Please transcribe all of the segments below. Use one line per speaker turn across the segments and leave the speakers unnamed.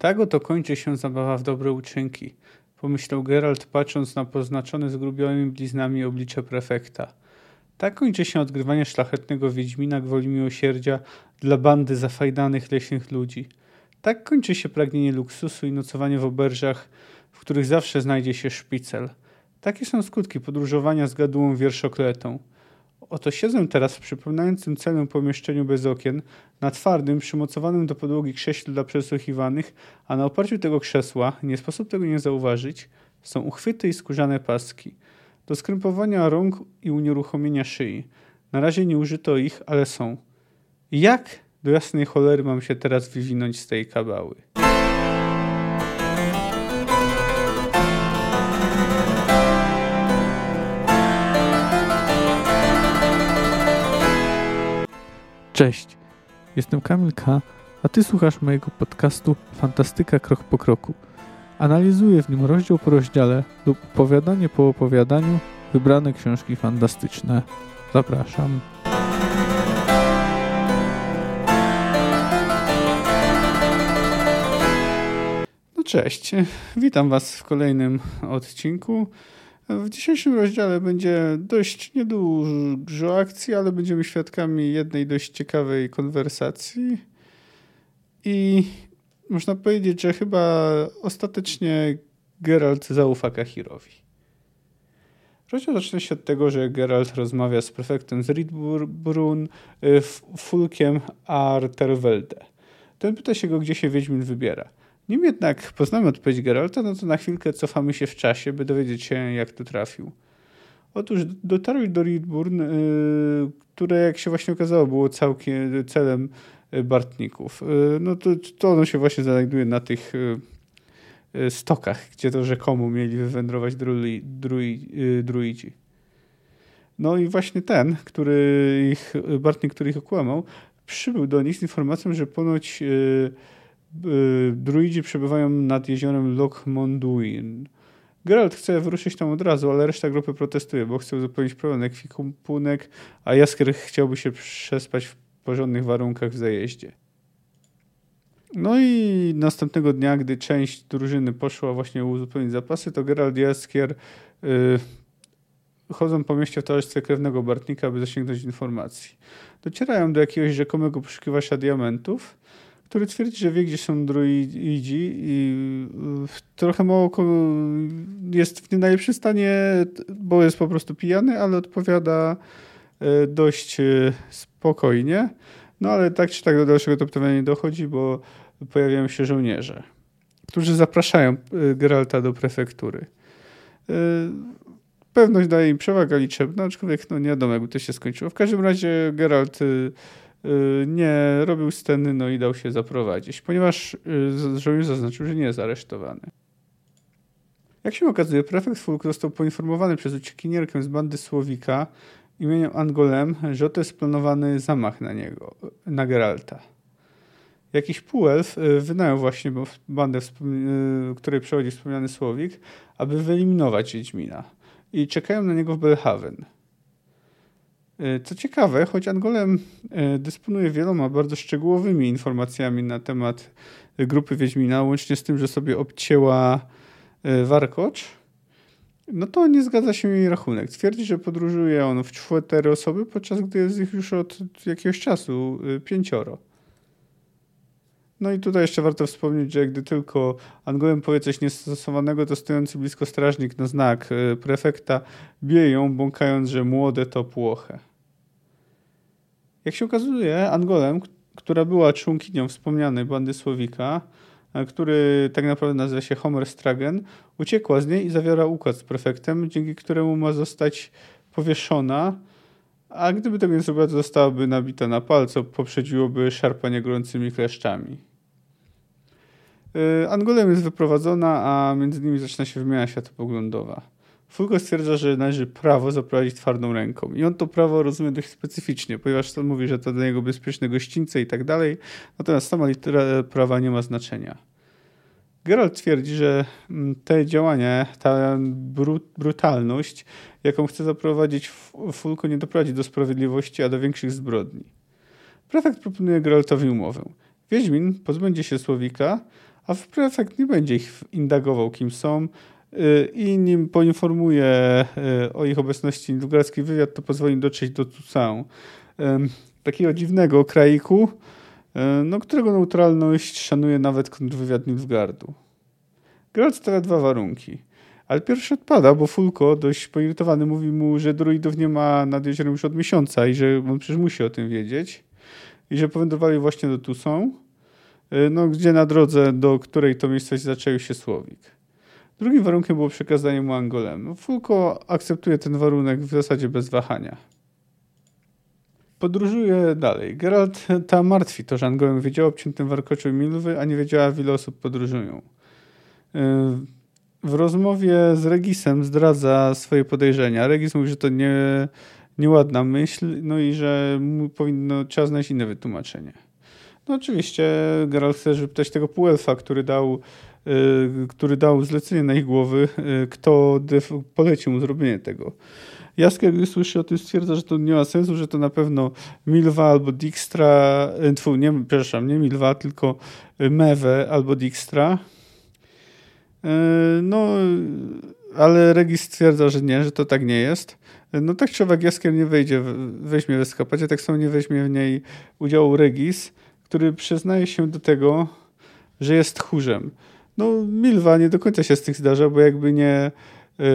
Tak oto kończy się zabawa w dobre uczynki, pomyślał Geralt, patrząc na poznaczone zgrubionymi bliznami oblicze prefekta. Tak kończy się odgrywanie szlachetnego Wiedźmina gwoli miłosierdzia dla bandy zafajdanych leśnych ludzi. Tak kończy się pragnienie luksusu i nocowanie w oberżach, w których zawsze znajdzie się szpicel. Takie są skutki podróżowania z gadułą wierszokletą. Oto siedzę teraz w przypominającym celnym pomieszczeniu bez okien, na twardym, przymocowanym do podłogi krześle dla przesłuchiwanych, a na oparciu tego krzesła, nie sposób tego nie zauważyć, są uchwyty i skórzane paski. Do skrępowania rąk i unieruchomienia szyi. Na razie nie użyto ich, ale są. Jak do jasnej cholery mam się teraz wywinąć z tej kabały?
Cześć, jestem Kamil K., a Ty słuchasz mojego podcastu Fantastyka Krok po Kroku. Analizuję w nim rozdział po rozdziale lub opowiadanie po opowiadaniu wybrane książki fantastyczne. Zapraszam.
No cześć, witam Was w kolejnym odcinku. W dzisiejszym rozdziale będzie dość niedużo akcji, ale będziemy świadkami jednej dość ciekawej konwersacji. I można powiedzieć, że chyba ostatecznie Geralt zaufa Kahirowi. Rozdział zaczyna się od tego, że Geralt rozmawia z prefektem z Riedbrunn, y, Fulkiem Arterwelde. Ten pyta się go, gdzie się Wiedźmin wybiera. Nim jednak poznamy odpowiedź Geralta, no to na chwilkę cofamy się w czasie, by dowiedzieć się, jak tu trafił. Otóż dotarł do Riedburn, yy, które jak się właśnie okazało było całkiem celem y, Bartników. Yy, no to, to ono się właśnie znajduje na tych stokach, gdzie to rzekomo mieli wywędrować drui, drui, y, druidzi. No i właśnie ten, który ich, Bartnik, który ich okłamał, przybył do nich z informacją, że ponoć y, Y, druidzi przebywają nad jeziorem Loch Monduin. Geralt chce wyruszyć tam od razu, ale reszta grupy protestuje, bo chce uzupełnić problem ekwipunek, a Jaskier chciałby się przespać w porządnych warunkach w zajeździe. No i następnego dnia, gdy część drużyny poszła właśnie uzupełnić zapasy, to Geralt i Jaskier yy, chodzą po mieście w towarzystwie krewnego Bartnika, aby zasięgnąć informacji. Docierają do jakiegoś rzekomego poszukiwacza diamentów, który twierdzi, że wie, gdzie są druidzi i trochę mało jest w nie najlepszym stanie, bo jest po prostu pijany, ale odpowiada e, dość e, spokojnie. No ale tak czy tak do dalszego toptowania nie dochodzi, bo pojawiają się żołnierze, którzy zapraszają Geralta do prefektury. Pewność daje im przewaga liczebna, aczkolwiek no nie wiadomo, jakby to się skończyło. W każdym razie Geralt Y, nie robił sceny, no i dał się zaprowadzić, ponieważ y, żołnierz zaznaczył, że nie jest aresztowany. Jak się okazuje, prefekt Fulk został poinformowany przez uciekinierkę z bandy Słowika imieniem Angolem, że oto jest planowany zamach na niego, na Geralta. Jakiś półelf y, wynajął właśnie bandę, której przewodzi wspomniany Słowik, aby wyeliminować Wiedźmina. I czekają na niego w Belhaven. E, co ciekawe, choć Angolem e, dysponuje wieloma bardzo szczegółowymi informacjami na temat grupy Wiedźmina, łącznie z tym, że sobie obcięła e, warkocz, no to nie zgadza się jej rachunek. Twierdzi, że podróżuje on w cztery osoby, podczas gdy jest ich już od jakiegoś czasu pięcioro. No i tutaj jeszcze warto wspomnieć, że gdy tylko Angolem powie coś niestosowanego, to stojący blisko strażnik na znak prefekta bije ją, że młode to płoche. Jak się okazuje, Angolem, która była członkinią wspomnianej bandy Słowika, e, który tak naprawdę nazywa się Homer Stragen, uciekła z niej i zawiera układ z prefektem, dzięki któremu ma zostać powieszona, a gdyby tego nie zrobiła, to zostałaby nabita na palco, poprzedziłoby szarpanie gorącymi kleszczami. E, Angolem jest wyprowadzona, a między nimi zaczyna się wymiana światopoglądowa. Fulgo stwierdza, że należy prawo zaprowadzić twardą ręką. I on to prawo rozumie dość specyficznie, ponieważ on mówi, że to dla niego bezpieczne gościńce i tak dalej. Natomiast sama litera prawa nie ma znaczenia. Geralt twierdzi, że mm, te działania, ta brutalność, jaką chce zaprowadzić Fulko, nie doprowadzi do sprawiedliwości, a do większych zbrodni. Prefekt proponuje Geraltowi umowę. Wiedźmin pozbędzie się Słowika, a prefekt nie będzie ich indagował, kim są i nim poinformuje o ich obecności Nilfgaardzki wywiad, to pozwoli dotrzeć do Tusau. Takiego dziwnego kraiku, no, którego neutralność szanuje nawet kontrwywiad Nilfgaardu. Geralt stawia dwa warunki. Ale pierwszy odpada, bo Fulko, dość poirytowany, mówi mu, że druidów nie ma nad jeziorem już od miesiąca i że on przecież musi o tym wiedzieć. I że powędrowali właśnie do Tusą, no, gdzie na drodze, do której to miejscowości zaczęły się Słowik. Drugim warunkiem było przekazanie mu Angolem. Fulko akceptuje ten warunek w zasadzie bez wahania. Podróżuje dalej. Geralt ta martwi to, że Angolem wiedział o obciętym warkoczu Milwy, a nie wiedziała, w ile osób podróżują. W rozmowie z Regisem zdradza swoje podejrzenia. Regis mówi, że to nie, nieładna myśl, no i że powinno, trzeba znaleźć inne wytłumaczenie. No oczywiście Geralt chce wypytać tego półelfa, który dał, który dał zlecenie na ich głowy, y, kto polecił mu zrobienie tego. Jaskier, gdy słyszy o tym, stwierdza, że to nie ma sensu, że to na pewno Milwa albo Dijkstra, y, tfu, nie, przepraszam, nie Milwa, tylko Mewe albo Dijkstra. No, ale Regis stwierdza, że nie, że to tak nie jest. No tak czy owak Jaskier nie wejdzie, weźmie w eskapacie, tak samo nie weźmie w niej udziału Regis, który przyznaje się do tego, że jest tchórzem. No Milwa nie do końca się z tych zdarza, bo jakby nie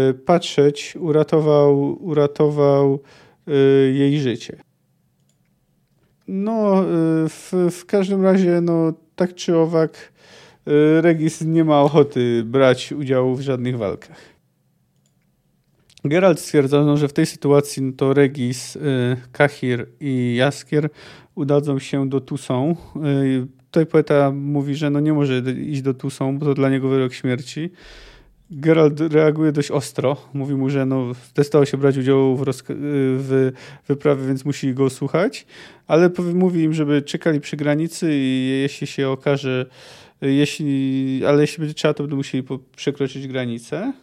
y, patrzeć, uratował, uratował y, jej życie. No y, w, w każdym razie, no tak czy owak Regis nie ma ochoty brać udziału w żadnych walkach. Geralt stwierdza, no, że w tej sytuacji no to Regis, Kahir i Jaskier udadzą się do Tusą. Tutaj poeta mówi, że no nie może iść do Tusą, bo to dla niego wyrok śmierci. Gerald reaguje dość ostro. Mówi mu, że no, zdecydował się brać udział w, w wyprawie, więc musi go słuchać, ale mówi im, żeby czekali przy granicy i jeśli się okaże, jeśli, ale jeśli będzie trzeba, to będą musieli przekroczyć granicę.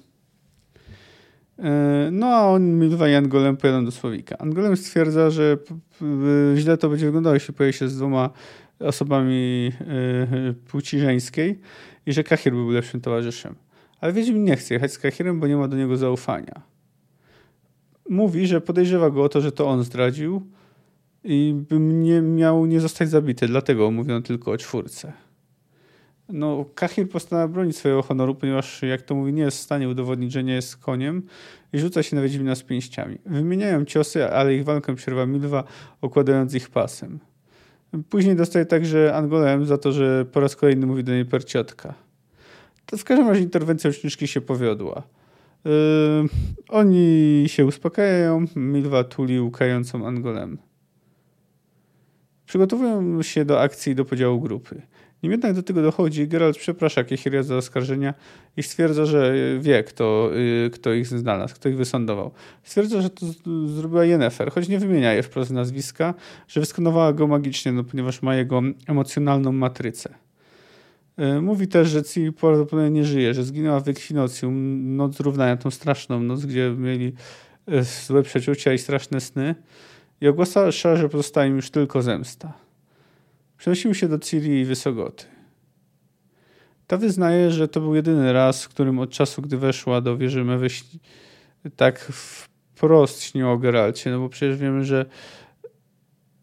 E, no a on Milwa i Angolem pojadą do Słowika. Angolem stwierdza, że źle to będzie wyglądało, jeśli pojawi się z dwoma osobami e, płci żeńskiej i że Kahir był lepszym towarzyszem. Ale Wiedźmin nie chce jechać z Kahirem, bo nie ma do niego zaufania. Mówi, że podejrzewa go o to, że to on zdradził i by nie miał nie zostać zabity, dlatego mówią tylko o czwórce. No, Kahir postanawia bronić swojego honoru, ponieważ, jak to mówi, nie jest w stanie udowodnić, że nie jest koniem i rzuca się na Wiedźmina z pięściami. Wymieniają ciosy, ale ich walkę przerwa Milwa, okładając ich pasem. Później dostaje także Angolem za to, że po raz kolejny mówi do niej perciotka. To w każdym razie interwencja uczniczki się powiodła. Yy, oni się uspokajają, Milwa tuli łkającą Angolem. Przygotowują się do akcji i do podziału grupy. Nim jednak do tego dochodzi, Geralt przeprasza Kechiria za oskarżenia i stwierdza, że wie, kto, y, kto ich znalazł, kto ich wysądował. Stwierdza, że to zrobiła Yennefer, choć nie wymienia je wprost nazwiska, że wyskonowała go magicznie, no, ponieważ ma jego emocjonalną matrycę. Y, mówi też, że Ciri prawdopodobnie nie żyje, że zginęła w ekfinocjum, noc równania, tą straszną noc, gdzie mieli y, złe przeczucia i straszne sny. I ogłasza, że pozostaje im już tylko zemsta. Przenosił się do Ciri i Wysogoty. Ta wyznaje, że to był jedyny raz, w którym od czasu, gdy weszła do wieży Mewy, tak wprost śniło o Geralcie, no bo przecież wiemy, że,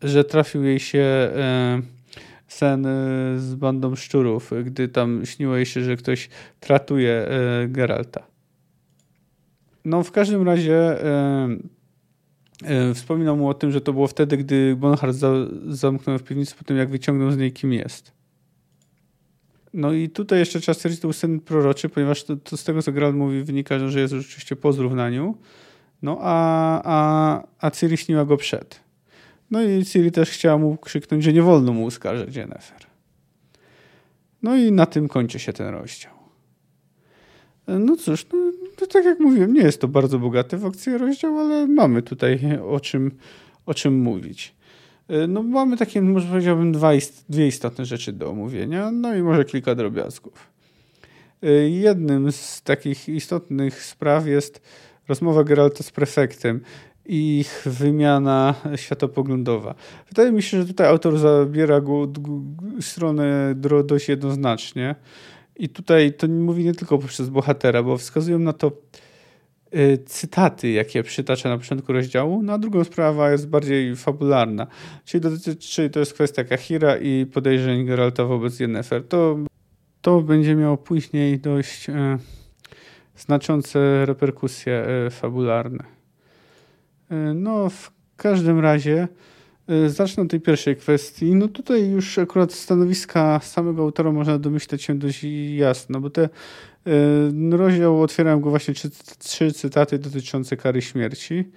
że trafił jej się e, sen e, z bandą szczurów, gdy tam śniło jej się, że ktoś tratuje e, Geralta. No w każdym razie wspominał mu o tym, że to było wtedy, gdy Bonhart za, zamknął w piwnicy po tym, jak wyciągnął z niej, kim jest. No i tutaj jeszcze trzeba stwierdzić, że to był sen proroczy, ponieważ to, to z tego, co Geralt mówi, wynika, że jest rzeczywiście po zrównaniu. No a, a, a Ciri śniła go przed. No i Ciri też chciała mu krzyknąć, że nie wolno mu uskarżać Jennifer. No i na tym kończy się ten rozdział. No cóż, no, to tak jak mówiłem, nie jest to bardzo bogaty w akcję rozdział, ale mamy tutaj o czym, o czym mówić. E, no mamy takie, może powiedziałbym, dwa, dwie istotne rzeczy do omówienia, no i może kilka drobiazgów. E, jednym z takich istotnych spraw jest rozmowa Geralta z prefektem i ich wymiana światopoglądowa. Wydaje mi się, że tutaj autor zabiera go, stronę dość jednoznacznie. I tutaj to mówi nie tylko poprzez bohatera, bo wskazują na to y, cytaty, jakie przytacza na początku rozdziału, no a drugą sprawa jest bardziej fabularna. Czyli, dotyczy, to jest kwestia Kahira i podejrzeń Geralta wobec Yennefer. To, to będzie miało później dość e, znaczące reperkusje e, fabularne. E, no, w każdym razie zacznę od tej pierwszej kwestii. No tutaj już akurat stanowiska samego autora można domyśleć się dość jasno, bo te e, rozdział otwierałem go właśnie trzy, trzy cytaty dotyczące kary śmierci.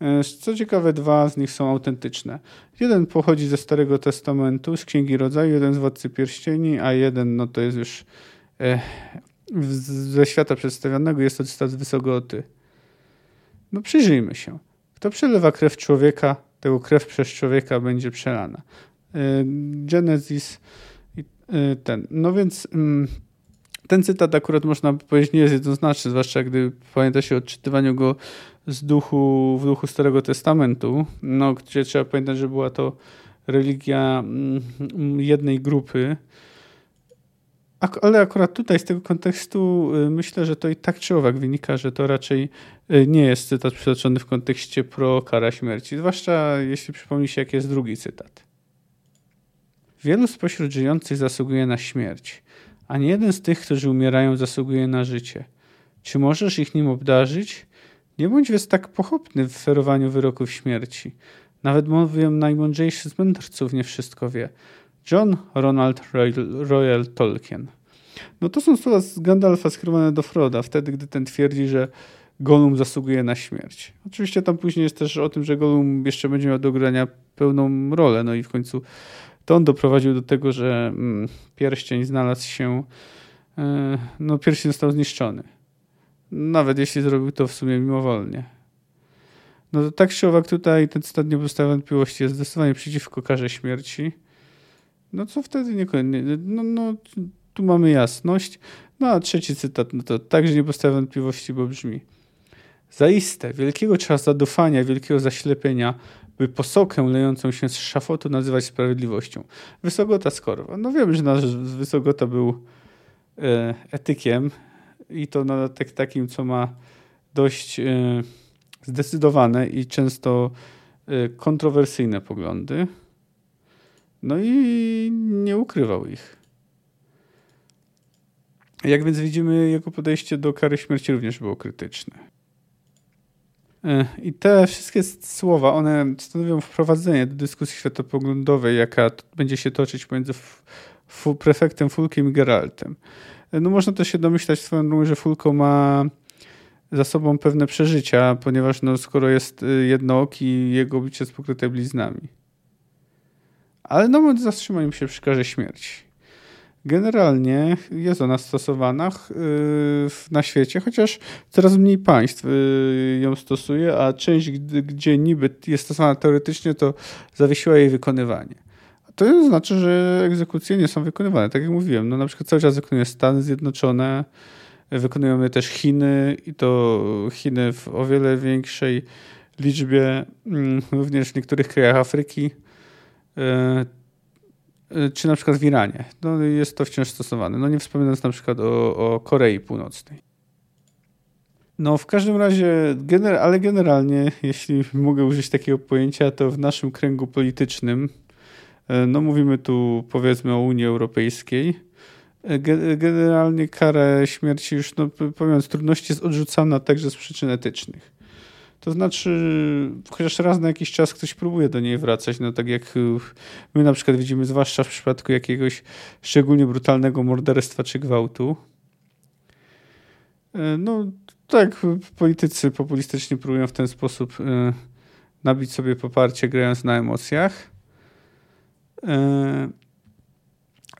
E, co ciekawe, dwa z nich są autentyczne. Jeden pochodzi ze Starego Testamentu, z Księgi Rodzaju, jeden z Władcy Pierścieni, a jeden no to jest już ze świata przedstawionego, jest to cytat z Wysogoty. No przyjrzyjmy się. Kto przelewa krew człowieka, tego krew przez człowieka będzie przelana. Y, Genesis y, ten. No więc mm, ten cytat akurat można powiedzieć nie jest jednoznaczny, zwłaszcza gdy pamięta się o odczytywaniu go z duchu, w duchu Starego Testamentu, no, gdzie trzeba pamiętać, że była to religia mm, jednej grupy, ale akurat tutaj z tego kontekstu y, myślę, że to i tak czy owak wynika, że to raczej y, nie jest cytat przytoczony w kontekście pro kara śmierci, zwłaszcza jeśli przypomni się, jaki jest drugi cytat. Wielu spośród żyjących zasługuje na śmierć, a nie jeden z tych, którzy umierają, zasługuje na życie. Czy możesz ich nim obdarzyć? Nie bądź więc tak pochopny w ferowaniu wyroków śmierci. Nawet mówię najmądrzejszy z mędrców nie wszystko wie. John Ronald Royal Tolkien. No to są słowa z Gandalfa skierowane do Froda, wtedy gdy ten twierdzi, że Gollum zasługuje na śmierć. Oczywiście tam później jest też o tym, że Gollum jeszcze będzie miał do grania pełną rolę, no i w końcu to on doprowadził do tego, że mm, pierścień znalazł się, yy, no pierścień został zniszczony. Nawet jeśli zrobił to w sumie mimowolnie. No to tak czy owak tutaj ten cytat nie pozostawia wątpliwości, jest zdecydowanie przeciwko karze śmierci. No co wtedy nie, no, no tu mamy jasność. No a trzeci cytat, no to także nie postawia wątpliwości, bo brzmi Zaiste, wielkiego trzeba zadufania, wielkiego zaślepienia, by posokę lejącą się z szafotu nazywać sprawiedliwością. Wysogota Skorwa. No wiem, że nasz Wysogota był e, etykiem i to na tak, takim, co ma dość e, zdecydowane i często e, kontrowersyjne poglądy. No i nie ukrywał ich. Jak więc widzimy, jego podejście do kary śmierci również było krytyczne. E, I te wszystkie słowa, one stanowią wprowadzenie do dyskusji światopoglądowej, jaka będzie się toczyć pomiędzy prefektem Fulkiem i Geraltem. E, no można też się domyślać swoją drogą, że Fulko ma za sobą pewne przeżycia, ponieważ no, skoro jest y, jednooki, jego bicie jest pokryte bliznami ale na moment zatrzymaniem się przy karze śmierci. Generalnie jest ona stosowana na świecie, chociaż coraz mniej państw y, ją stosuje, a część, gdzie niby jest stosowana teoretycznie, to zawiesiła jej wykonywanie. To znaczy, że egzekucje nie są wykonywane. Tak jak mówiłem, no na przykład cały czas wykonuje Stany Zjednoczone, wykonują je też Chiny i to Chiny w o wiele większej liczbie, mm, również w niektórych krajach Afryki. E, e, czy na przykład w Iranie. No, jest to wciąż stosowane. No nie wspominając na przykład o, o Korei Północnej. No w każdym razie, gener ale generalnie, jeśli mogę użyć takiego pojęcia, to w naszym kręgu politycznym, e, no mówimy tu powiedzmy o Unii Europejskiej, generalnie karę śmierci już, no z trudności jest odrzucana także z przyczyn etycznych. To znaczy, chociaż raz na jakiś czas ktoś próbuje do niej wracać, no tak jak my na przykład widzimy, zwłaszcza w przypadku jakiegoś szczególnie brutalnego morderstwa czy gwałtu. E, no tak, politycy populistycznie próbują w ten sposób e, nabić sobie poparcie, grając na emocjach.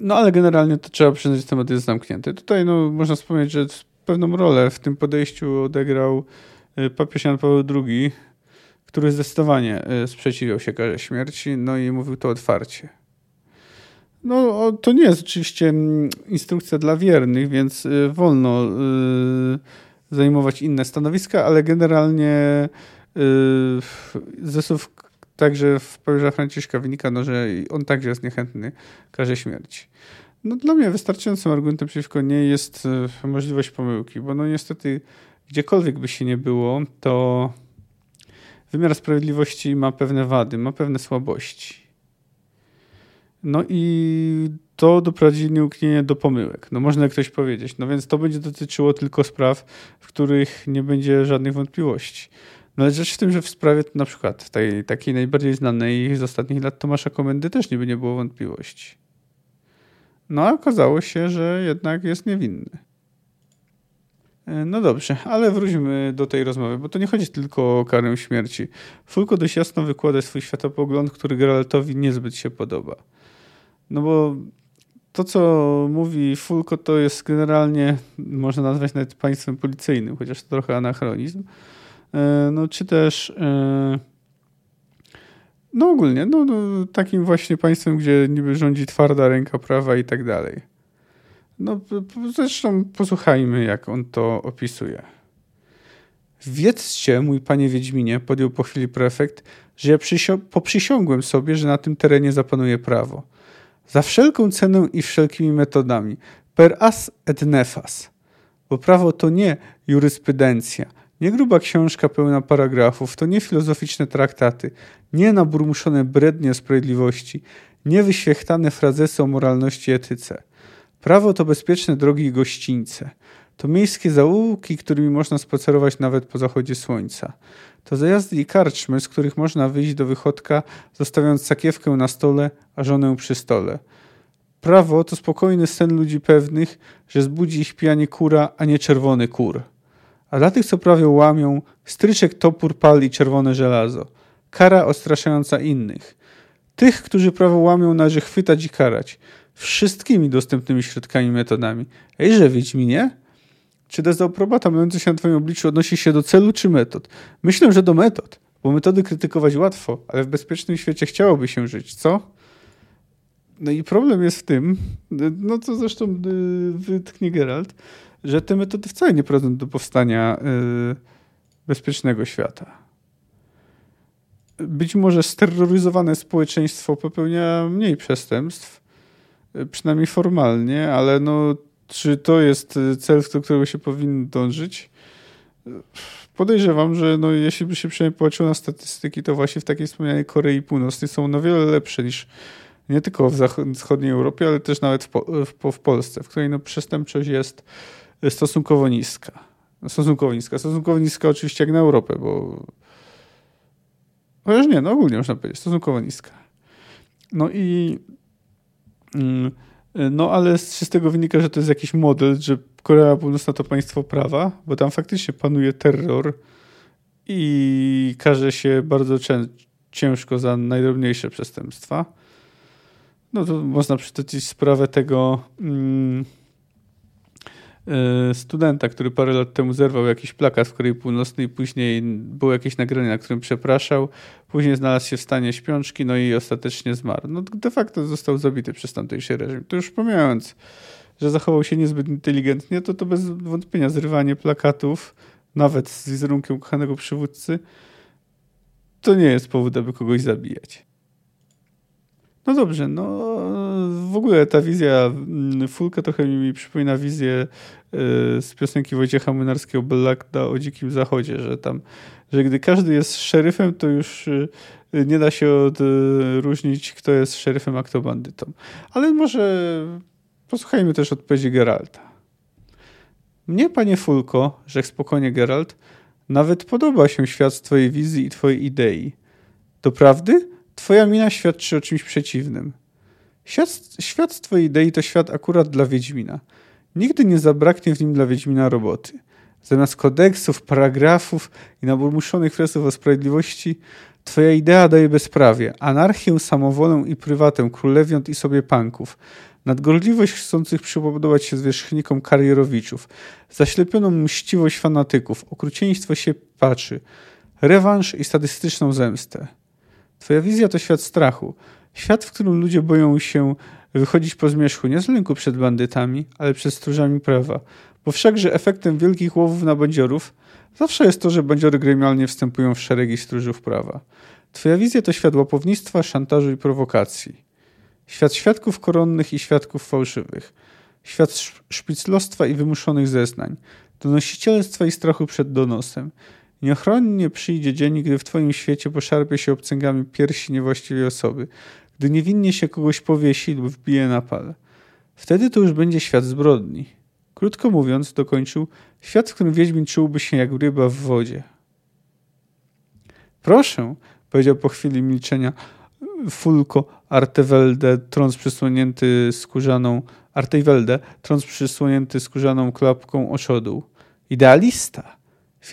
No ale generalnie to trzeba przyznać, że temat jest zamknięty. Tutaj no, można wspomnieć, że pewną rolę w tym podejściu odegrał Y, papież Jan Paweł II, który zdecydowanie y, sprzeciwiał się karze śmierci, no i mówił to otwarcie. No, to nie jest oczywiście mm, instrukcja dla wiernych, więc y, wolno zajmować inne stanowiska, ale generalnie Ze słów także w papieża Franciszka wynika, no, że on także jest niechętny karze śmierci. No, dla mnie wystarczającym argumentem przeciwko niej jest możliwość pomyłki, bo no niestety gdziekolwiek by się nie było, to wymiar sprawiedliwości ma pewne wady, ma pewne słabości. No i to doprowadzi nieuknienie do pomyłek. No można ktoś powiedzieć. No więc to będzie dotyczyło tylko spraw, w których nie będzie żadnych wątpliwości. No ale rzecz w tym, że w sprawie na przykład tej takiej najbardziej znanej z ostatnich lat Tomasza Komendy też nie by nie było wątpliwości. No a okazało się, że jednak jest niewinny. E, no dobrze, ale wróćmy do tej rozmowy, bo to nie chodzi tylko o karę śmierci. Fulko dość jasno wykłada swój światopogląd, który Geraltowi niezbyt się podoba. No bo to, co mówi Fulko, to jest generalnie, można nazwać nawet państwem policyjnym, chociaż to trochę anachronizm. E, no czy też e, no ogólnie, no, no, takim właśnie państwem, gdzie niby rządzi twarda ręka prawa i tak dalej. No zresztą posłuchajmy, jak on to opisuje. Wiedzcie, mój panie Wiedźminie, podjął po chwili prefekt, że ja poprzysiągłem sobie, że na tym terenie zapanuje prawo. Za wszelką cenę i wszelkimi metodami. Per as et nefas. Bo prawo to nie jurysprudencja, nie gruba książka pełna paragrafów, to nie filozoficzne traktaty, nie naburmuszone brednie sprawiedliwości, nie wyświechtane frazesy o moralności i etyce. Prawo to bezpieczne drogi i gościńce. To miejskie zaułki, którymi można spacerować nawet po zachodzie słońca. To zajazdy i karczmy, z których można wyjść do wychodka, zostawiając sakiewkę na stole, a żonę przy stole. Prawo to spokojny sen ludzi pewnych, że zbudzi ich pijanie kura, a nie czerwony kur. A dla tych, co prawie łamią, stryczek, topór, pal i czerwone żelazo. Kara odstraszająca innych. Tych, którzy prawo łamią, należy chwytać i karać. Wszystkimi dostępnymi środkami i metodami. Ejże, Wiedźminie? Czy dezaprobata mająca się na twoim obliczu odnosi się do celu czy metod? Myślę, że do metod, bo metody krytykować łatwo, ale w bezpiecznym świecie chciałoby się żyć, co? No i problem jest w tym, no co zresztą y, wytknie Geralt, że te metody wcale nie prowadzą do powstania y, bezpiecznego świata. Być może steroryzowane społeczeństwo popełnia mniej przestępstw, przynajmniej formalnie, ale no, czy to jest cel, do którego się powinno dążyć? Podejrzewam, że no, jeśli by się przynajmniej popatrzyło na statystyki, to właśnie w takiej wspomnianej Korei Północnej są no wiele lepsze niż nie tylko w zachodniej Europie, ale też nawet w, w, w Polsce, w której no, przestępczość jest stosunkowo niska. Stosunkowo niska. Stosunkowo niska oczywiście jak na Europę, bo chociaż nie, no ogólnie można powiedzieć, stosunkowo niska. No i no ale z tego wynika, że to jest jakiś model, że Korea Północna to państwo prawa, bo tam faktycznie panuje terror i każe się bardzo ciężko za najdrobniejsze przestępstwa. No to można przytoczyć sprawę tego mm, studenta, który parę lat temu zerwał jakiś plakat w Korei Północnej, później było jakieś nagranie, na którym przepraszał, później znalazł się w stanie śpiączki, no i ostatecznie zmarł. No de facto został zabity przez tamtejszy reżim. To już pomijając, że zachował się niezbyt inteligentnie, to to bez wątpienia zrywanie plakatów, nawet z wizerunkiem kochanego przywódcy, to nie jest powód, aby kogoś zabijać. No dobrze, no w ogóle ta wizja mm, Fulka trochę mi przypomina wizję y, z piosenki Wojciecha Młynarskiego Bellakda o Dzikim Zachodzie, że tam, że gdy każdy jest szeryfem, to już y, nie da się odróżnić, kto jest szeryfem, a kto bandytą. Ale może posłuchajmy też odpowiedzi Geralta. Mnie, panie Fulko, rzekł spokojnie Geralt, nawet podoba się świat z twojej wizji i twojej idei. Doprawdy? Twoja mina świadczy o czymś przeciwnym. Świat, świat twojej idei to świat akurat dla Wiedźmina. Nigdy nie zabraknie w nim dla Wiedźmina roboty. Zamiast kodeksów, paragrafów i naburmuszonych fresów o sprawiedliwości, twoja idea daje bezprawie, anarchię, samowolę i prywatę królewiąt i sobie panków, nadgorliwość chcących przypodobać się zwierzchnikom karierowiczów, zaślepioną mściwość fanatyków, okrucieństwo się patrzy, rewanż i statystyczną zemstę. Twoja wizja to świat strachu. Świat, w którym ludzie boją się wychodzić po zmierzchu nie z lęku przed bandytami, ale przed stróżami prawa. Bo wszakże efektem wielkich łowów na bandziorów zawsze jest to, że bandziory gremialnie wstępują w szeregi stróżów prawa. Twoja wizja to świat łapownictwa, szantażu i prowokacji. Świat świadków koronnych i świadków fałszywych. Świat szpiclostwa i wymuszonych zeznań. Donosicielstwa i strachu przed donosem. Nieochronnie przyjdzie dzień, gdy w twoim świecie poszarpie się obcęgami piersi niewłaściwej osoby, gdy niewinnie się kogoś powiesi lub wbije na pal. Wtedy to już będzie świat zbrodni. Krótko mówiąc, dokończył, świat, w którym Wiedźmin czułby się jak ryba w wodzie. Proszę, powiedział po chwili milczenia Fulko Artewelde, trąc przysłonięty skórzaną Artewelde, trąc przysłonięty skórzaną klapką oszodu. Idealista,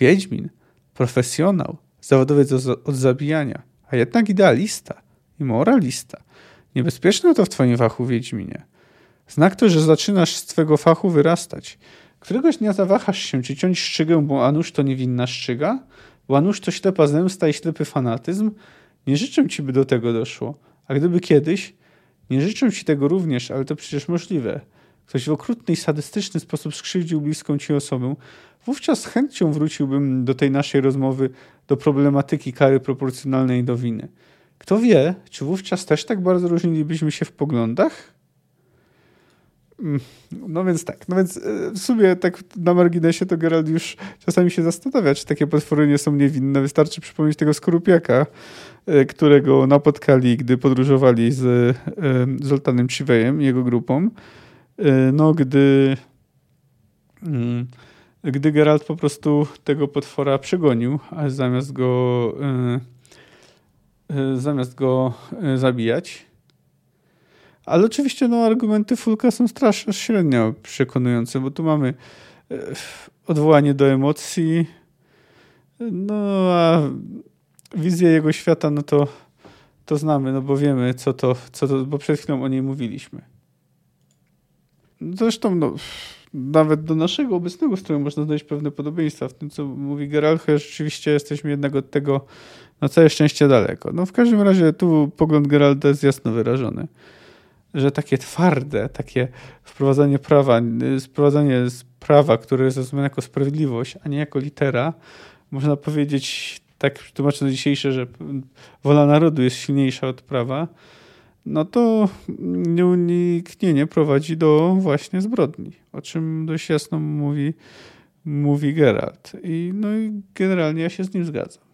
Wiedźmin, profesjonał, zawodowiec od zabijania, a jednak idealista i moralista. Niebezpieczne to w twoim fachu, Wiedźminie. Znak to, że zaczynasz z twego fachu wyrastać. Któregoś dnia zawahasz się, czy ciąć szczygę, bo a nuż to niewinna szczyga? Bo a nuż to ślepa zemsta i ślepy fanatyzm? Nie życzę ci, by do tego doszło. A gdyby kiedyś, nie życzę ci tego również, ale to przecież możliwe. Ktoś w okrutny i sadystyczny sposób skrzywdził bliską ci osobę, wówczas z chęcią wróciłbym do tej naszej rozmowy, do problematyki kary proporcjonalnej do winy. Kto wie, czy wówczas też tak bardzo różnilibyśmy się w poglądach? Mm, no więc tak, no więc e, w sumie tak na marginesie to Gerald już czasami się zastanawia, czy takie potwory nie są niewinne. Wystarczy przypomnieć tego skorupiaka, e, którego napotkali, gdy podróżowali z e, Zoltanem Chivejem i jego grupą. No gdy mm, gdy Geralt po prostu tego potwora przegonił, a zamiast go zamiast go zabijać, ale oczywiście no, argumenty Fulka są strasznie średnio przekonujące, bo tu mamy odwołanie do emocji, no a wizję jego świata, no to, to znamy, no bo wiemy, co to, co to, bo przed chwilą o niej mówiliśmy. Zresztą, no, nawet do naszego obecnego stroju można znaleźć pewne podobieństwa w tym, co mówi Geralt, chociaż rzeczywiście jesteśmy jednak od tego na całe szczęście daleko. No w każdym razie tu pogląd Geralta jest jasno wyrażony że takie twarde, takie wprowadzanie prawa, wprowadzanie prawa, które jest rozumiane jako sprawiedliwość, a nie jako litera, można powiedzieć, tak tłumacząc dzisiejsze, że wola narodu jest silniejsza od prawa, no to nieuniknienie prowadzi do właśnie zbrodni, o czym dość jasno mówi, mówi Geralt. I, no i generalnie ja się z nim zgadzam.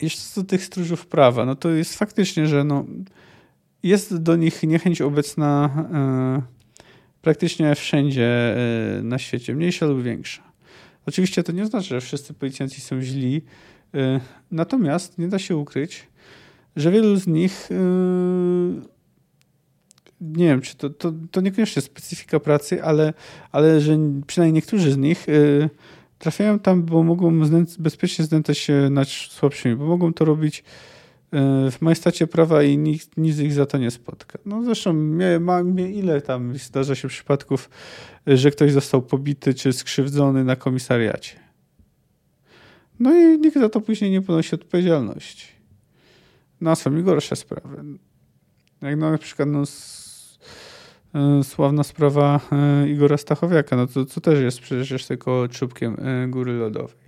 Jeszcze co do tych stróżów prawa, no to jest faktycznie, że no, jest do nich niechęć obecna e, praktycznie wszędzie e, na świecie, mniejsza lub większa. Oczywiście to nie oznacza, że wszyscy policjanci są źli, e, natomiast nie da się ukryć, że wielu z nich nie wiem, czy to, to, to niekoniecznie specyfika pracy, ale, ale że przynajmniej niektórzy z nich trafiają tam, bo mogą bezpiecznie znęcać się nad słabszymi, bo mogą to robić w majestacie prawa i nikt, nic ich za to nie spotka. No zresztą mnie, ma, mnie ile tam zdarza się przypadków, że ktoś został pobity czy skrzywdzony na komisariacie. No i nikt za to później nie ponosi odpowiedzialności. No są i gorsze sprawy. Jak no, na przykład no, e, sławna sprawa e, Igora Stachowiaka, no to, to też jest przecież tylko czubkiem e, góry lodowej.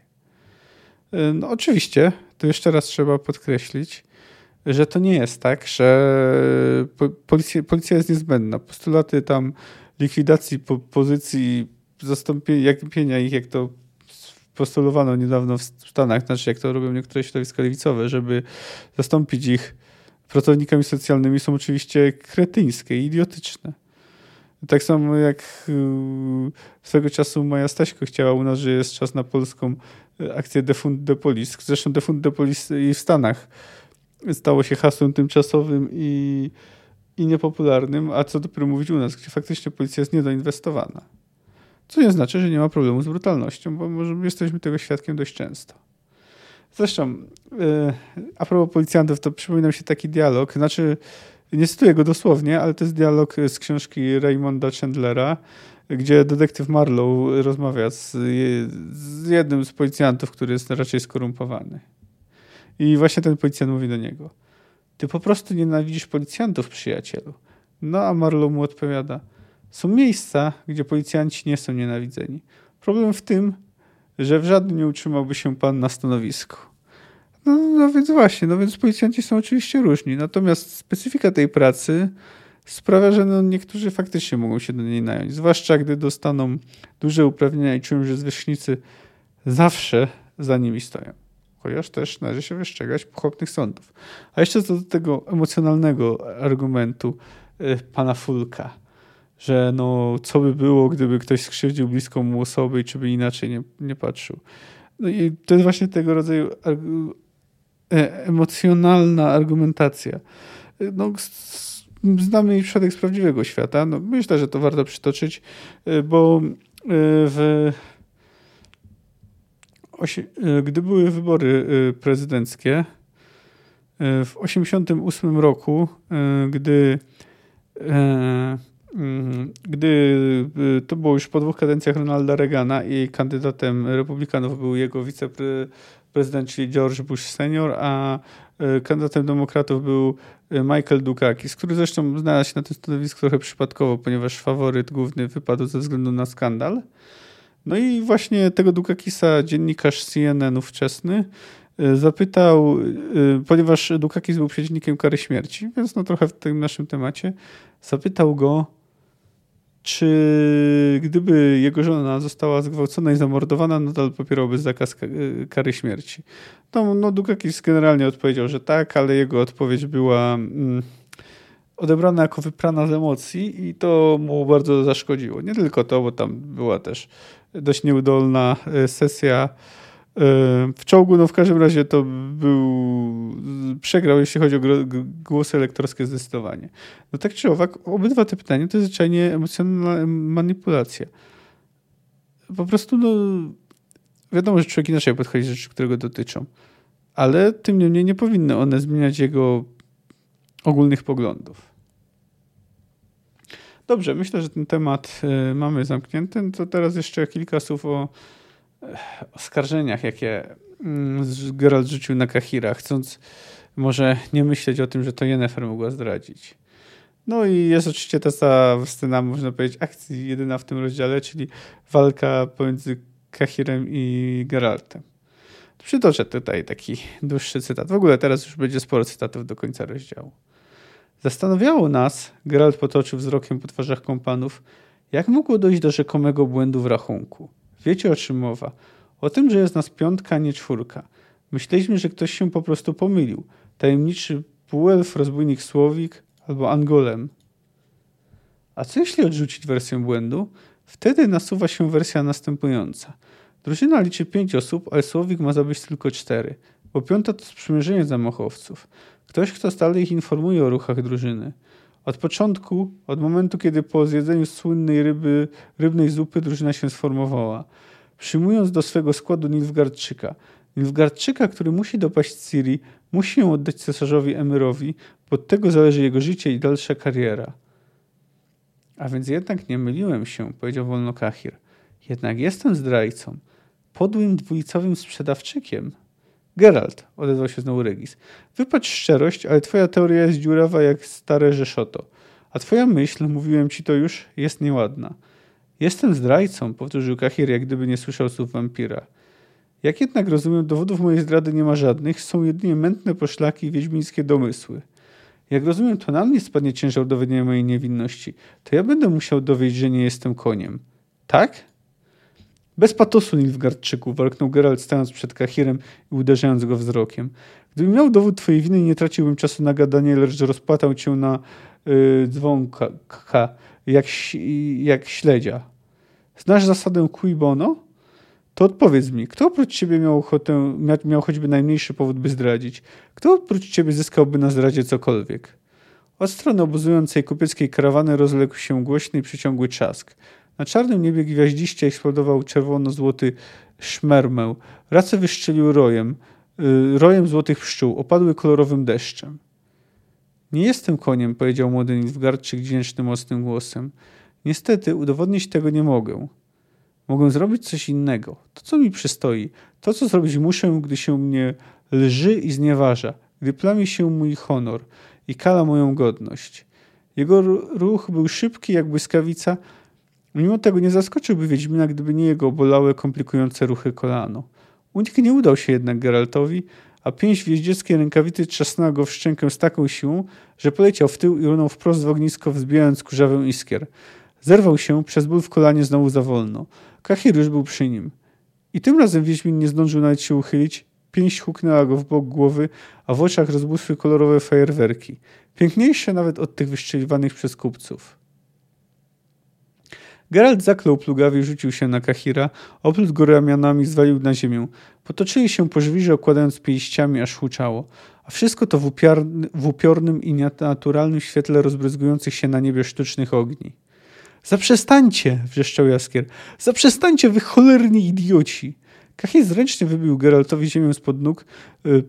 No oczywiście, to jeszcze raz trzeba podkreślić, że to nie jest tak, że policja, policja jest niezbędna. Postulaty tam likwidacji po, pozycji, zastąpienia ich, jak to postulowano niedawno w Stanach, znaczy jak to robią niektóre środowiska lewicowe, żeby zastąpić ich pracownikami socjalnymi są oczywiście kretyńskie idiotyczne. Tak samo jak y, swego czasu Maja Staśko chciała u nas, że jest czas na polską akcję Defund de Police. Zresztą Defund de Police i w Stanach stało się hasłem tymczasowym i, i niepopularnym, a co dopiero mówić u nas, gdzie faktycznie policja jest niedoinwestowana. Co nie znaczy, że nie ma problemu z brutalnością, bo może jesteśmy tego świadkiem dość często. Zresztą, yy, a propos policjantów, to przypomina mi się taki dialog, znaczy nie cytuję go dosłownie, ale to jest dialog z książki Raymonda Chandlera, gdzie detektyw Marlowe rozmawia z, jednym z policjantów, który jest raczej skorumpowany. I właśnie ten policjant mówi do niego: Ty po prostu nienawidzisz policjantów, przyjacielu. No a Marlow mu odpowiada: Są miejsca, gdzie policjanci nie są nienawidzeni. Problem w tym, że w żadnym nie utrzymałby się pan na stanowisku. No, no więc właśnie, no więc policjanci są oczywiście różni. Natomiast specyfika tej pracy sprawia, że no niektórzy faktycznie mogą się do niej nająć. Zwłaszcza gdy dostaną duże uprawnienia i czują, że zwierzchnicy zawsze za nimi stoją. Chociaż też należy się wystrzegać pochopnych sądów. A jeszcze co do tego emocjonalnego argumentu y, pana Fulka, że no co by było, gdyby ktoś skrzywdził bliską mu osobę i czy by inaczej nie, nie patrzył. No i to jest właśnie tego rodzaju e, emocjonalna argumentacja. No, znamy przypadek z prawdziwego świata. No, myślę, że to warto przytoczyć, y, bo y, w gdy były wybory prezydenckie w 1988 roku, gdy gdy to było już po dwóch kadencjach Ronalda Reagana i kandydatem republikanów był jego wiceprezydent, czyli George Bush senior, a kandydatem demokratów był Michael Dukakis, który zresztą znalazł się na tym stanowisku trochę przypadkowo, ponieważ faworyt główny wypadł ze względu na skandal. No i właśnie tego Dukakisa dziennikarz CNN ówczesny y, zapytał, y, ponieważ Dukakis był przeciwnikiem kary śmierci, więc no trochę w tym naszym temacie, zapytał go, czy gdyby jego żona została zgwałcona i zamordowana, nadal popierałby zakaz kary śmierci? No, no Dukakis generalnie odpowiedział, że tak, ale jego odpowiedź była mm, odebrana jako wyprana z emocji i to mu bardzo zaszkodziło. Nie tylko to, bo tam była też dość nieudolna e, sesja w czołgu, no w każdym razie to był, przegrał, jeśli chodzi o głosy elektorskie zdecydowanie. No tak czy owak, obydwa te pytania to jest zwyczajnie emocjonalna manipulacja. Po prostu, no, wiadomo, że człowiek inaczej podchodzi do rzeczy, które go dotyczą, ale tym niemniej nie powinny one zmieniać jego ogólnych poglądów. Dobrze, myślę, że ten temat e, mamy zamknięty. No to teraz jeszcze kilka słów o oskarżeniach, jakie mm, Geralt rzucił na Kahira, chcąc może nie myśleć o tym, że to Yennefer mogła zdradzić. No i jest oczywiście ta cała scena, można powiedzieć, akcji jedyna w tym rozdziale, czyli walka pomiędzy Kahirem i Geraltem. Przytoczę tutaj taki dłuższy cytat. W ogóle teraz już będzie sporo cytatów do końca rozdziału. Zastanawiało nas, Geralt potoczył wzrokiem po twarzach kompanów, jak mogło dojść do rzekomego błędu w rachunku. Wiecie o czym mowa? O tym, że jest nas piątka, nie czwórka. Myśleliśmy, że ktoś się po prostu pomylił. Tajemniczy półelf, rozbójnik Słowik albo Angolem. A co jeśli odrzucić wersję błędu? Wtedy nasuwa się wersja następująca. Drużyna liczy pięć osób, ale Słowik ma zabyć tylko cztery, bo piąta to sprzymierzenie zamachowców. Ktoś, kto stale ich informuje o ruchach drużyny. Od początku, od momentu, kiedy po zjedzeniu słynnej ryby, rybnej zupy drużyna się sformowała, przyjmując do swego składu Nilfgaardczyka. Nilfgaardczyka, który musi dopaść Ciri, musi ją oddać cesarzowi Emyrowi, bo od tego zależy jego życie i dalsza kariera. A więc jednak nie myliłem się, powiedział wolno Kahir. Jednak jestem zdrajcą, podłym dwulicowym sprzedawczykiem. Geralt, odezwał się znowu Regis. Wypatrz szczerość, ale twoja teoria jest dziurawa jak stare Rzeszoto. A twoja myśl, mówiłem ci to już, jest nieładna. Jestem zdrajcą, powtórzył Kahir, jak gdyby nie słyszał słów wampira. Jak jednak rozumiem, dowodów mojej zdrady nie ma żadnych, są jedynie mętne poszlaki i wiedźmińskie domysły. Jak rozumiem, to na mnie spadnie ciężar dowiedzenia mojej niewinności. To ja będę musiał dowiedzieć, że nie jestem koniem. Tak? Bez patosu, Nilfgaardczyku, warknął Geralt stając przed Kahirem i uderzając go wzrokiem. Gdybym miał dowód twojej winy, nie traciłbym czasu na gadanie, lecz rozpłatał cię na yy, dzwonka, jak, jak śledzia. Znasz zasadę cui bono? To odpowiedz mi, kto oprócz ciebie miał, ochotę, miał choćby najmniejszy powód, by zdradzić? Kto oprócz ciebie zyskałby na zdradzie cokolwiek? Od strony obozującej kupieckiej karawany rozległ się głośny i przeciągły trzask. Na czarnym niebie gwiaździście eksplodował czerwono-złoty szmermę. Race wyszczelił rojem, yy, rojem złotych pszczół, opadły kolorowym deszczem. Nie jestem koniem, powiedział młody Nilfgaardczyk dźwięcznym, mocnym głosem. Niestety, udowodnić tego nie mogę. Mogę zrobić coś innego. To, co mi przystoi. To, co zrobić muszę, gdy się mnie lży i znieważa. Gdy plami się mój honor i kala moją godność. Jego ruch był szybki jak błyskawica. Mimo tego nie zaskoczyłby Wiedźmina, gdyby nie jego bolałe, komplikujące ruchy kolano. Unik nie udał się jednak Geraltowi, a pięść wjeździeckiej rękawicy trzasnęła go w szczękę z taką siłą, że poleciał w tył i runął wprost w ognisko, wzbijając kurzawę iskier. Zerwał się, przez ból w kolanie znowu za wolno. Kahir już był przy nim. I tym razem Wiedźmin nie zdążył nawet się uchylić. Pięść huknęła go w bok głowy, a w oczach rozbłysły kolorowe fajerwerki. Piękniejsze nawet od tych wyszczeliwanych przez kupców. Geralt zaklął plugawie i rzucił się na Kahira, oplótł go ramionami, zwalił na ziemię. Potoczyli się po żwirze, okładając pięściami, aż huczało. A wszystko to w, w upiornym i naturalnym świetle rozbryzgujących się na niebie sztucznych ogni. Zaprzestańcie! wrzeszczał Jaskier. Zaprzestańcie, wy cholerni idioci! Kahir zręcznie wybił Geraltowi ziemię spod nóg, yy,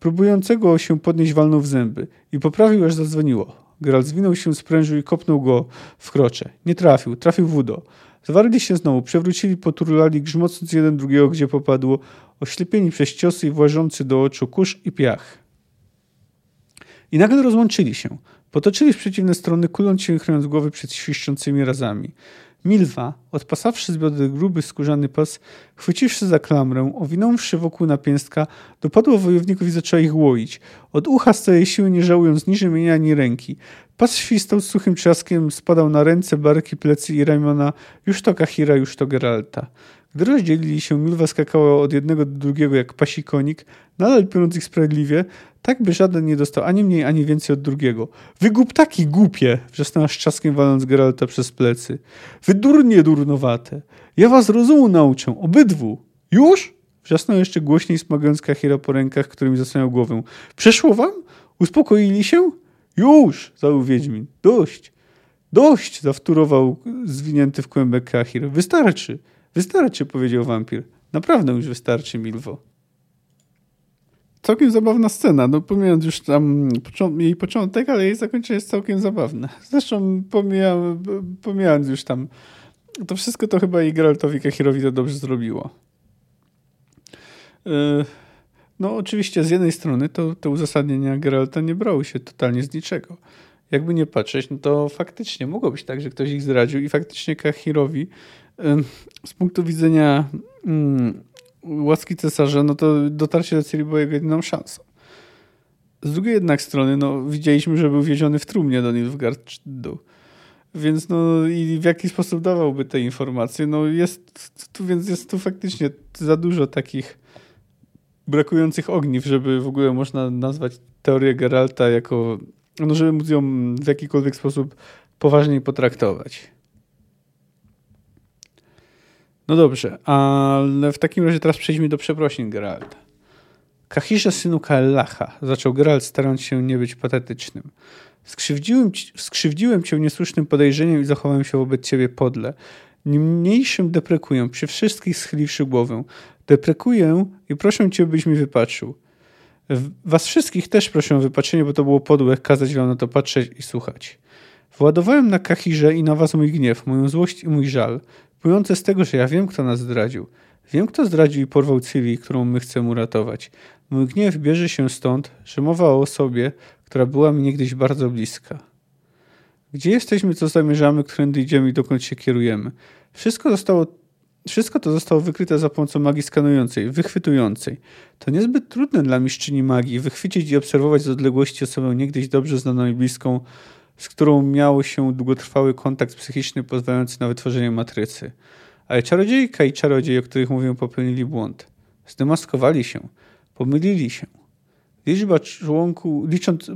próbującego się podnieść walnął w zęby i poprawił, aż zadzwoniło. Geralt zwinął się, sprężył i kopnął go w krocze. Nie trafił, trafił w udo. Zwarli się znowu, przewrócili, poturlali, grzmocąc jeden drugiego, gdzie popadło, oślepieni przez ciosy i włażący do oczu kurz i piach. I nagle rozłączyli się. Potoczyli w przeciwne strony, kuląc się i chronąc głowy przed świszczącymi razami. Milwa, odpasawszy z bioder gruby skórzany pas, chwyciwszy za klamrę, owinąwszy wokół napięstka, dopadła wojowników i zaczęła ich łoić. Od ucha z całej siły, nie żałując ni rzemienia, ani ręki. Pas świstał z suchym trzaskiem, spadał na ręce, barki, plecy i ramiona, już to Kahira, już to Geralta. Gdy rozdzielili się, Milwa skakała od jednego do drugiego jak pasi konik, nadal piorąc ich sprawiedliwie, tak by żaden nie dostał ani mniej, ani więcej od drugiego. Wy taki głupie! wrzasnęła szczaskiem waląc Geralta przez plecy. Wy durnie durnowate! Ja was rozumu nauczę, obydwu! Już? Wrzasnął jeszcze głośniej, smagając Kahira po rękach, którymi zasłaniał głowę. Przeszło wam? Uspokoili się? Już! zajął Wiedźmin. Dość! Dość! zawtórował zwinięty w kłębek Kahir. Wystarczy! Wystarczy, powiedział wampir. Naprawdę już wystarczy, Milwo. Całkiem zabawna scena, no pomijając już tam jej początek, ale jej zakończenie jest całkiem zabawne. Zresztą pomijając, pomijając już tam to wszystko to chyba i Geraltowi Kahirowi to dobrze zrobiło. E, no oczywiście z jednej strony to, to uzasadnienia Geralta nie brały się totalnie z niczego. Jakby nie patrzeć, no to faktycznie mogło być tak, że ktoś ich zdradził i faktycznie Kahirowi z punktu widzenia mm, łaski cesarza, no to dotarcie do celi było jego jedyną szansą. Z drugiej jednak strony, no, widzieliśmy, że był wieziony w trumnie do Nilfgaardu. Więc no i w jaki sposób dawałby te informacje? No jest tu, więc jest tu faktycznie za dużo takich brakujących ogniw, żeby w ogóle można nazwać teorię Geralta jako, no żeby móc ją w jakikolwiek sposób poważniej potraktować. No dobrze, ale w takim razie teraz przejdźmy do przeprosin Geralta. Kahirze synu Kaellacha, zaczął Geralt starając się nie być patetycznym. Skrzywdziłem, skrzywdziłem cię niesłusznym podejrzeniem i zachowałem się wobec ciebie podle. Niemniejszym deprekuję, przy wszystkich schyliwszy głowę. Deprekuję i proszę cię, byś mi wypatrzył. Was wszystkich też proszę o wypatrzenie, bo to było podłe kazać wam na to patrzeć i słuchać. Władowałem na Kahirze i na was mój gniew, moją złość i mój żal płynące z tego, że ja wiem, kto nas zdradził. Wiem, kto zdradził i porwał Ciri, którą my chcemy uratować. Mój gniew bierze się stąd, że mowa o osobie, która była mi niegdyś bardzo bliska. Gdzie jesteśmy, co zamierzamy, którędy idziemy i dokąd się kierujemy? Wszystko zostało wszystko to zostało wykryte za pomocą magii skanującej, wychwytującej. To niezbyt trudne dla mistrzyni magii wychwycić i obserwować z odległości osobę niegdyś dobrze znaną i bliską, z którą miał się długotrwały kontakt psychiczny pozwalający na wytworzenie matrycy. Ale czarodziejka i czarodziej, o których mówię, popełnili błąd. Zdemaskowali się, pomylili się. Liczba członków, licząc,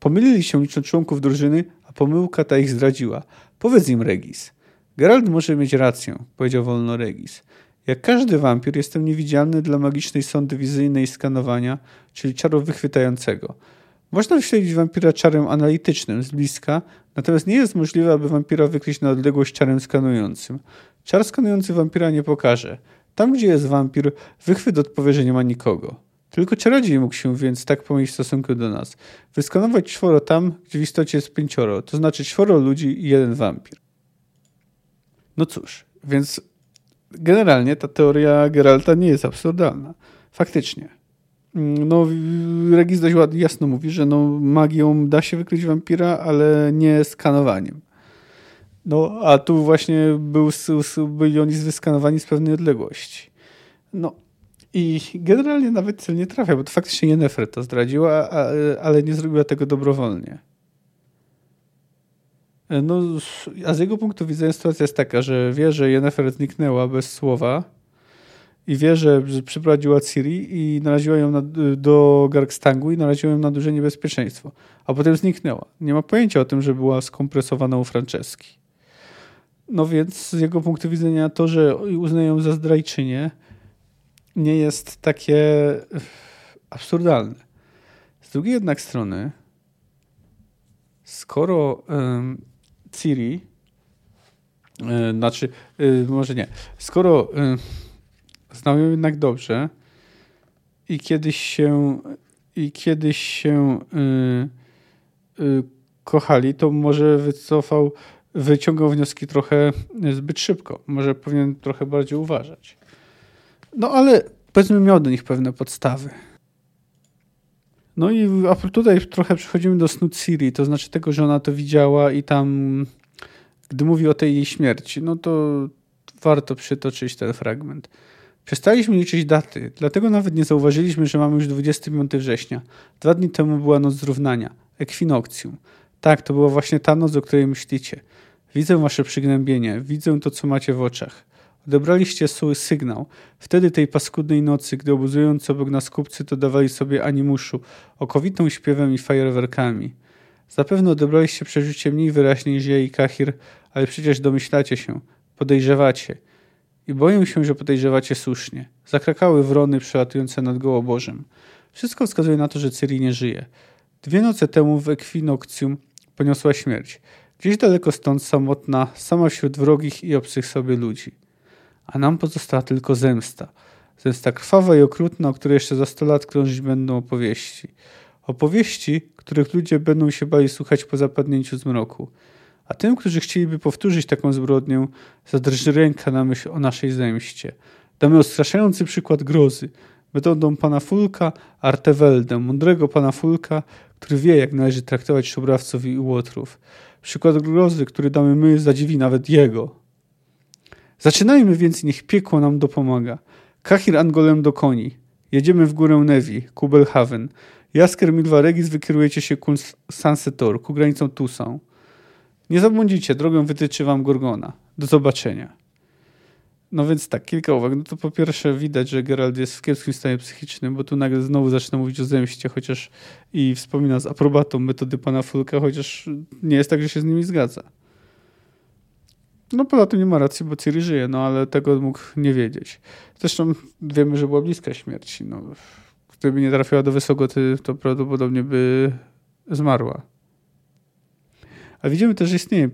pomylili się licząc członków drużyny, a pomyłka ta ich zdradziła. Powiedz im, Regis. Gerald może mieć rację, powiedział wolno Regis. Jak każdy wampir, jestem niewidzialny dla magicznej sondy wizyjnej skanowania, czyli czaru wychwytającego. Można wyśledzić wampira czarem analitycznym z bliska, natomiast nie jest możliwe, aby wampira wykryć na odległość czarem skanującym. Czar skanujący wampira nie pokaże. Tam, gdzie jest wampir, wychwyt odpowie, że nie ma nikogo. Tylko czarodziej mógł się więc tak pomylić w stosunku do nas. Wyskanować czworo tam, gdzie w istocie jest pięcioro, to znaczy czworo ludzi i jeden wampir. No cóż, więc generalnie ta teoria Geralta nie jest absurdalna. Faktycznie. mm, no, Regis dość ładnie, jasno mówi, że no, magią da się wykryć wampira, ale nie skanowaniem. No, a tu właśnie był, byli oni wyskanowani z pewnej odległości. No, i generalnie nawet cel nie trafia, bo to faktycznie Yennefer to zdradziła, ale nie zrobiła tego dobrowolnie. No, a z jego punktu widzenia sytuacja jest taka, że wie, że Yennefer zniknęła bez słowa i wie, że przyprowadziła Ciri i naraziła ją na, do Gargstangu i naraziła ją na duże niebezpieczeństwo. A potem zniknęła. Nie ma pojęcia o tym, że była skompresowana u Franceski. No więc z jego punktu widzenia to, że uznają za zdrajczynię, nie jest takie absurdalne. Z drugiej jednak strony, skoro Ciri, y, znaczy, y, może nie, skoro y, znał ją jednak dobrze i kiedyś się i kiedyś się kochali, to może wycofał, wyciągał wnioski trochę zbyt szybko. Może powinien trochę bardziej uważać. No ale powiedzmy miał do nich pewne podstawy. No i tutaj trochę przechodzimy do snu Siri, to znaczy tego, że ona to widziała i tam, gdy mówi o tej jej śmierci, no to warto przytoczyć ten fragment. Przestaliśmy liczyć daty, dlatego nawet nie zauważyliśmy, że mamy już 25 września. Dwa dni temu była noc zrównania, ekwinokcjum. Tak, to była właśnie ta noc, o której myślicie. Widzę wasze przygnębienie, widzę to, co macie w oczach. Odebraliście swój sygnał. Wtedy tej paskudnej nocy, gdy obozując obok nas kupcy, to dawali sobie animuszu, okowitą śpiewem i fajerwerkami. Zapewne odebraliście przeżycie mniej wyraźnie niż ja i Kahir, ale przecież domyślacie się, podejrzewacie. I boję się, że podejrzewacie słusznie. Zakrakały wrony przelatujące nad Gołobożem. Wszystko wskazuje na to, że Cyri nie żyje. Dwie noce temu w Ekwinokcjum poniosła śmierć. Gdzieś daleko stąd samotna, sama wśród wrogich i obcych sobie ludzi a nam pozostała tylko zemsta. Zemsta krwawa i okrutna, o której jeszcze za sto lat krążyć będą opowieści. Opowieści, których ludzie będą się bali słuchać po zapadnięciu zmroku. A tym, którzy chcieliby powtórzyć taką zbrodnię, zadrży ręka na myśl o naszej zemście. Damy odstraszający przykład grozy, metodą pana Fulka Arteweldem, mądrego pana Fulka, który wie, jak należy traktować szubrawców i łotrów. Przykład grozy, który damy my, zadziwi nawet jego. Zaczynajmy więc, niech piekło nam dopomaga. Kahir Angolem do koni. Jedziemy w górę Nevi, ku Belhaven. Jasker Milwa Regis wykierujecie się ku Sansetor, ku granicom Tusą. Nie zabłądzicie, drogę wytyczy wam Gorgona. Do zobaczenia. No więc tak, kilka uwag. No to po pierwsze widać, że Gerald jest w kiepskim stanie psychicznym, bo tu nagle znowu zaczyna mówić o zemście, chociaż i wspomina z aprobatą metody pana Fulka, chociaż nie jest tak, że się z nimi zgadza. No poza tym nie ma racji, bo Ciri żyje, no ale tego mógł nie wiedzieć. Zresztą wiemy, że była bliska śmierci. No, gdyby nie trafiła do Wysogoty, to prawdopodobnie by zmarła. A widzimy też, że istnieje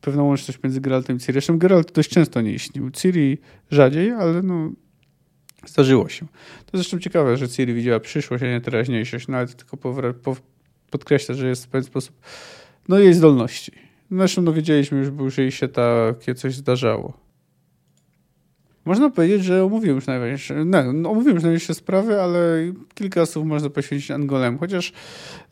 pewna łączność między Geraltem i Ciri. Zresztą Geralt dość często nie istnił. Ciri rzadziej, ale no zdarzyło się. To zresztą ciekawe, że Ciri widziała przyszłość, a nie teraźniejszość, no ale to tylko podkreśla, że jest w pewien sposób no jej zdolności. Zresztą dowiedzieliśmy już, bo już jej się takie coś zdarzało. Można powiedzieć, że omówiłem już najważniejsze, no, no, omówiłem już najważniejsze sprawy, ale kilka słów można poświęcić Angolem, chociaż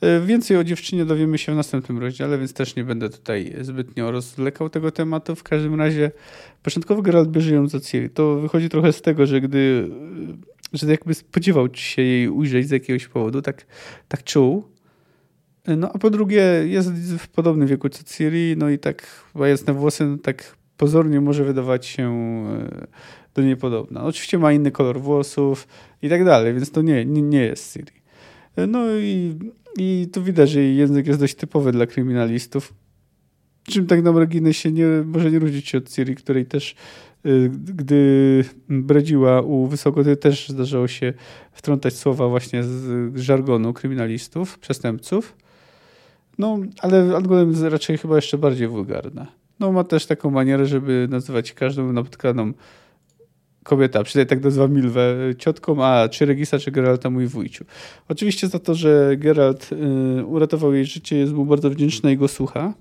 e, więcej o dziewczynie dowiemy się w następnym rozdziale, więc też nie będę tutaj zbytnio rozlekał tego tematu. W każdym razie początkowo Geralt bierze ją za Ciri. To wychodzi trochę z tego, że gdy, że jakby spodziewał się jej ujrzeć z jakiegoś powodu, tak, tak czuł, no a po drugie jest w podobnym wieku co Ciri, no i tak jasne włosy no, tak pozornie może wydawać się e, do niej podobna. Oczywiście ma inny kolor włosów i tak dalej, więc to nie, nie, nie jest Ciri. E, no i, i tu widać, że jej język jest dość typowy dla kryminalistów, czym tak na marginesie nie, może nie różnić się od Ciri, której też e, gdy bredziła u Wysokoty też zdarzało się wtrącać słowa właśnie z żargonu kryminalistów, przestępców. No, ale Angolem raczej chyba jeszcze bardziej wulgarna. No, ma też taką manierę, żeby nazywać każdą napotkaną kobieta, przynajmniej tak nazywa Milwę, ciotką, a czy Regisa, czy Geralta mój wujciu. Oczywiście za to, że Geralt y, uratował jej życie, jest mu bardzo wdzięczna jego słucha.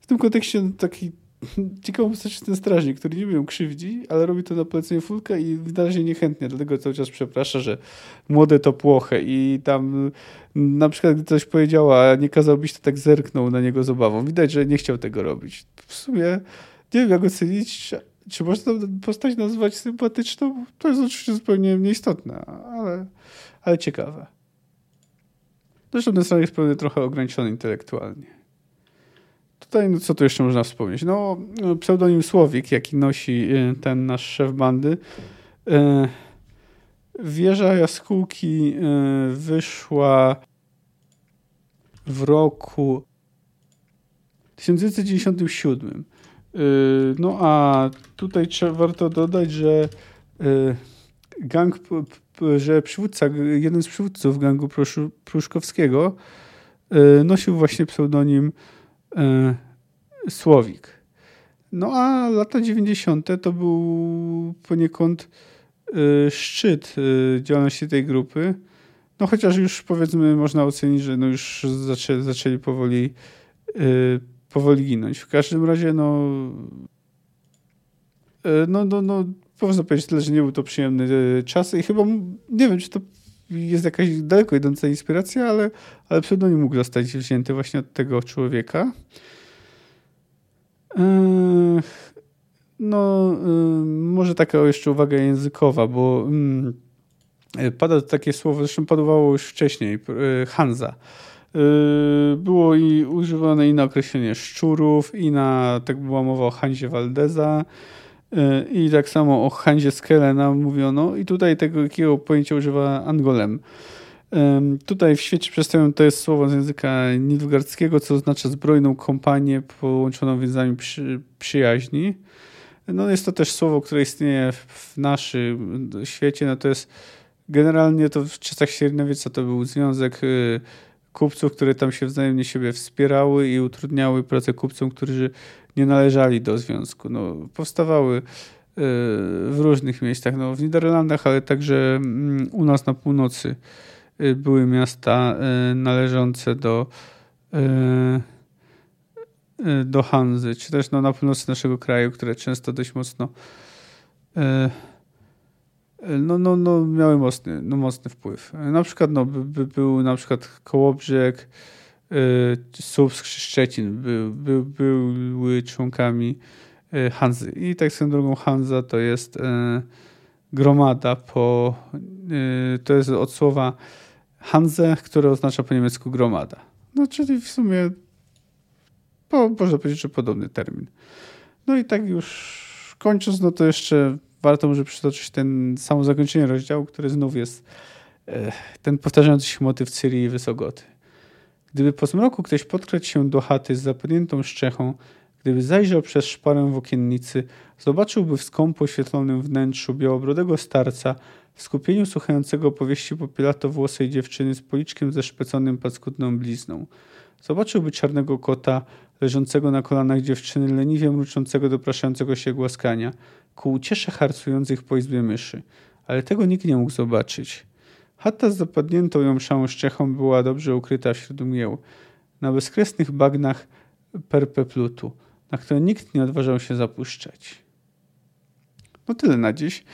W tym kontekście taki ciekawą postać ten strażnik, który nie ją krzywdzi, ale robi to na polecenie Fulka i wydaje się niechętnie, dlatego cały czas przeprasza, że młode to płoche i tam na przykład gdy coś powiedziała, a nie kazałbyś, to tak zerknął na niego z obawą. Widać, że nie chciał tego robić. W sumie nie wiem jak ocenić, czy można postać nazwać sympatyczną? To jest oczywiście zupełnie nieistotne, ale, ale ciekawe. Zresztą ten strażnik jest pewnie trochę ograniczony intelektualnie. Tutaj, no co tu jeszcze można wspomnieć? No, pseudonim Słowik, jaki nosi y, ten nasz szef bandy. Y, wieża Jaskółki y, wyszła w roku 1997. No a tutaj trzeba, warto dodać, że gang, że przywódca, jeden z przywódców gangu Pruszkowskiego nosił właśnie pseudonim Słowik. No a lata 90. to był poniekąd e, szczyt e, działalności tej grupy. No chociaż już powiedzmy można ocenić, że no już zaczęli, zaczęli powoli, powoli ginąć. W każdym razie no no, no, no można powiedzieć tyle, że nie był to przyjemny czas i chyba nie wiem, czy to jest jakaś daleko idąca inspiracja, ale, ale pseudonim mógł zostać wzięty właśnie od tego człowieka. No, yy, może taka jeszcze uwaga językowa, bo mm, pada takie słowo, zresztą padowało już wcześniej, yy, Hanza. Było i używane i na określenie szczurów, i na, tak była mowa o Hanzie Valdeza, i tak samo o Hanzie Skelena mówiono i tutaj tego takiego pojęcia używa Angolem. Tutaj w świecie przedstawiam to jest słowo z języka nilfgaardzkiego, co oznacza zbrojną kompanię połączoną więzami przy, przyjaźni. No jest to też słowo, które istnieje w naszym świecie. No to jest generalnie to w czasach średniowieca to był związek y, kupców, które tam się wzajemnie siebie wspierały i utrudniały pracę kupcom, którzy nie należeli do związku. No, powstawały y, w różnych miejscach, no, w Niderlandach, ale także mm, u nas na północy y, były miasta y, należące do do Hanzy, czy też no, na północy naszego kraju, które często dość mocno no, no, no, miały mocny, no, mocny wpływ. Na przykład no, by, by był na przykład Kołobrzeg, Y, Słupsk Szczecin by, by, były członkami y, Hanzy. I tak swoją drogą Hanza to jest y, gromada po, to jest od słowa Hanze, które oznacza po niemiecku gromada. No czyli w sumie po, można powiedzieć, że podobny termin. No i tak już kończąc, no to jeszcze warto może przytoczyć ten samo zakończenie rozdziału, który znów jest ten powtarzający się motyw Cyrii i Wysogoty. Gdyby po zmroku ktoś podkradł się do chaty z zapadniętą szczechą, gdyby zajrzał przez szparę w okiennicy, zobaczyłby w skąpo oświetlonym wnętrzu białobrodego starca w skupieniu słuchającego powieści popielato-włosej dziewczyny z policzkiem zeszpeconym paskudną blizną. Zobaczyłby czarnego kota leżącego na kolanach dziewczyny, leniwie mruczącego dopraszającego się głaskania, ku uciesze harcujących po izbie myszy. Ale tego nikt nie mógł zobaczyć. Chata z zapadniętą ją szczechą była dobrze ukryta wśród mgieł, na bezkresnych bagnach perpeplutu, na które nikt nie odważał się zapuszczać. No tyle na dziś.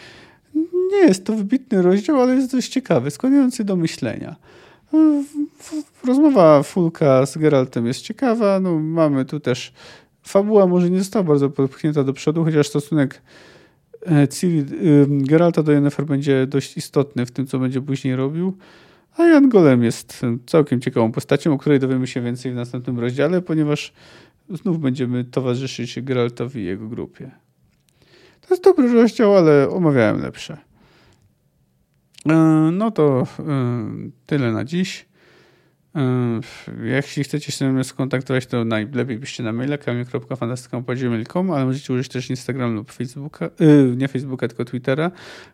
Nie jest to wybitny rozdział, ale jest dość ciekawy, skłaniający do myślenia. Rozmowa Fulka z Geraltem jest ciekawa. No, mamy tu też fabuła może nie została bardzo popchnięta do przodu, chociaż stosunek E, Ciri, Geralta do Yennefer będzie dość istotny w tym, co będzie później robił. A Jan Golem jest całkiem ciekawą postacią, o której dowiemy się więcej w następnym rozdziale, ponieważ znów będziemy towarzyszyć Geraltowi i jego grupie. To jest dobry rozdział, ale omawiałem lepsze. E, no to e, tyle na dziś. Jeśli chcecie się ze mną skontaktować, to najlepiej byście na maila kamil.fantastyka.gmail.com, ale możecie użyć też Instagram lub Facebooka, yy, nie Facebooka, tylko Twittera,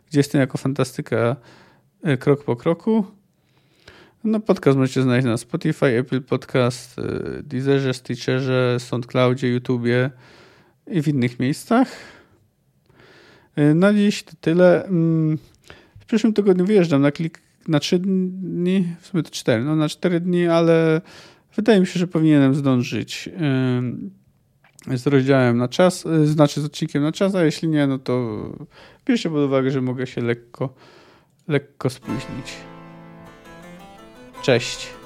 gdzie jestem jako fantastyka yy, krok po kroku. No, podcast możecie znaleźć na Spotify, Apple Podcast, yy, Deezerze, Stitcherze, SoundCloudzie, YouTubie i w innych miejscach. Yy, na dziś to tyle. Mm, w przyszłym tygodniu wyjeżdżam na klik na trzy dni, w sumie to cztery, no na cztery dni, ale wydaje mi się, że powinienem zdążyć z rozdziałem na czas, y, znaczy z odcinkiem na czas, a jeśli nie, no to bierzcie pod uwagę, że mogę się lekko, lekko spóźnić. Cześć.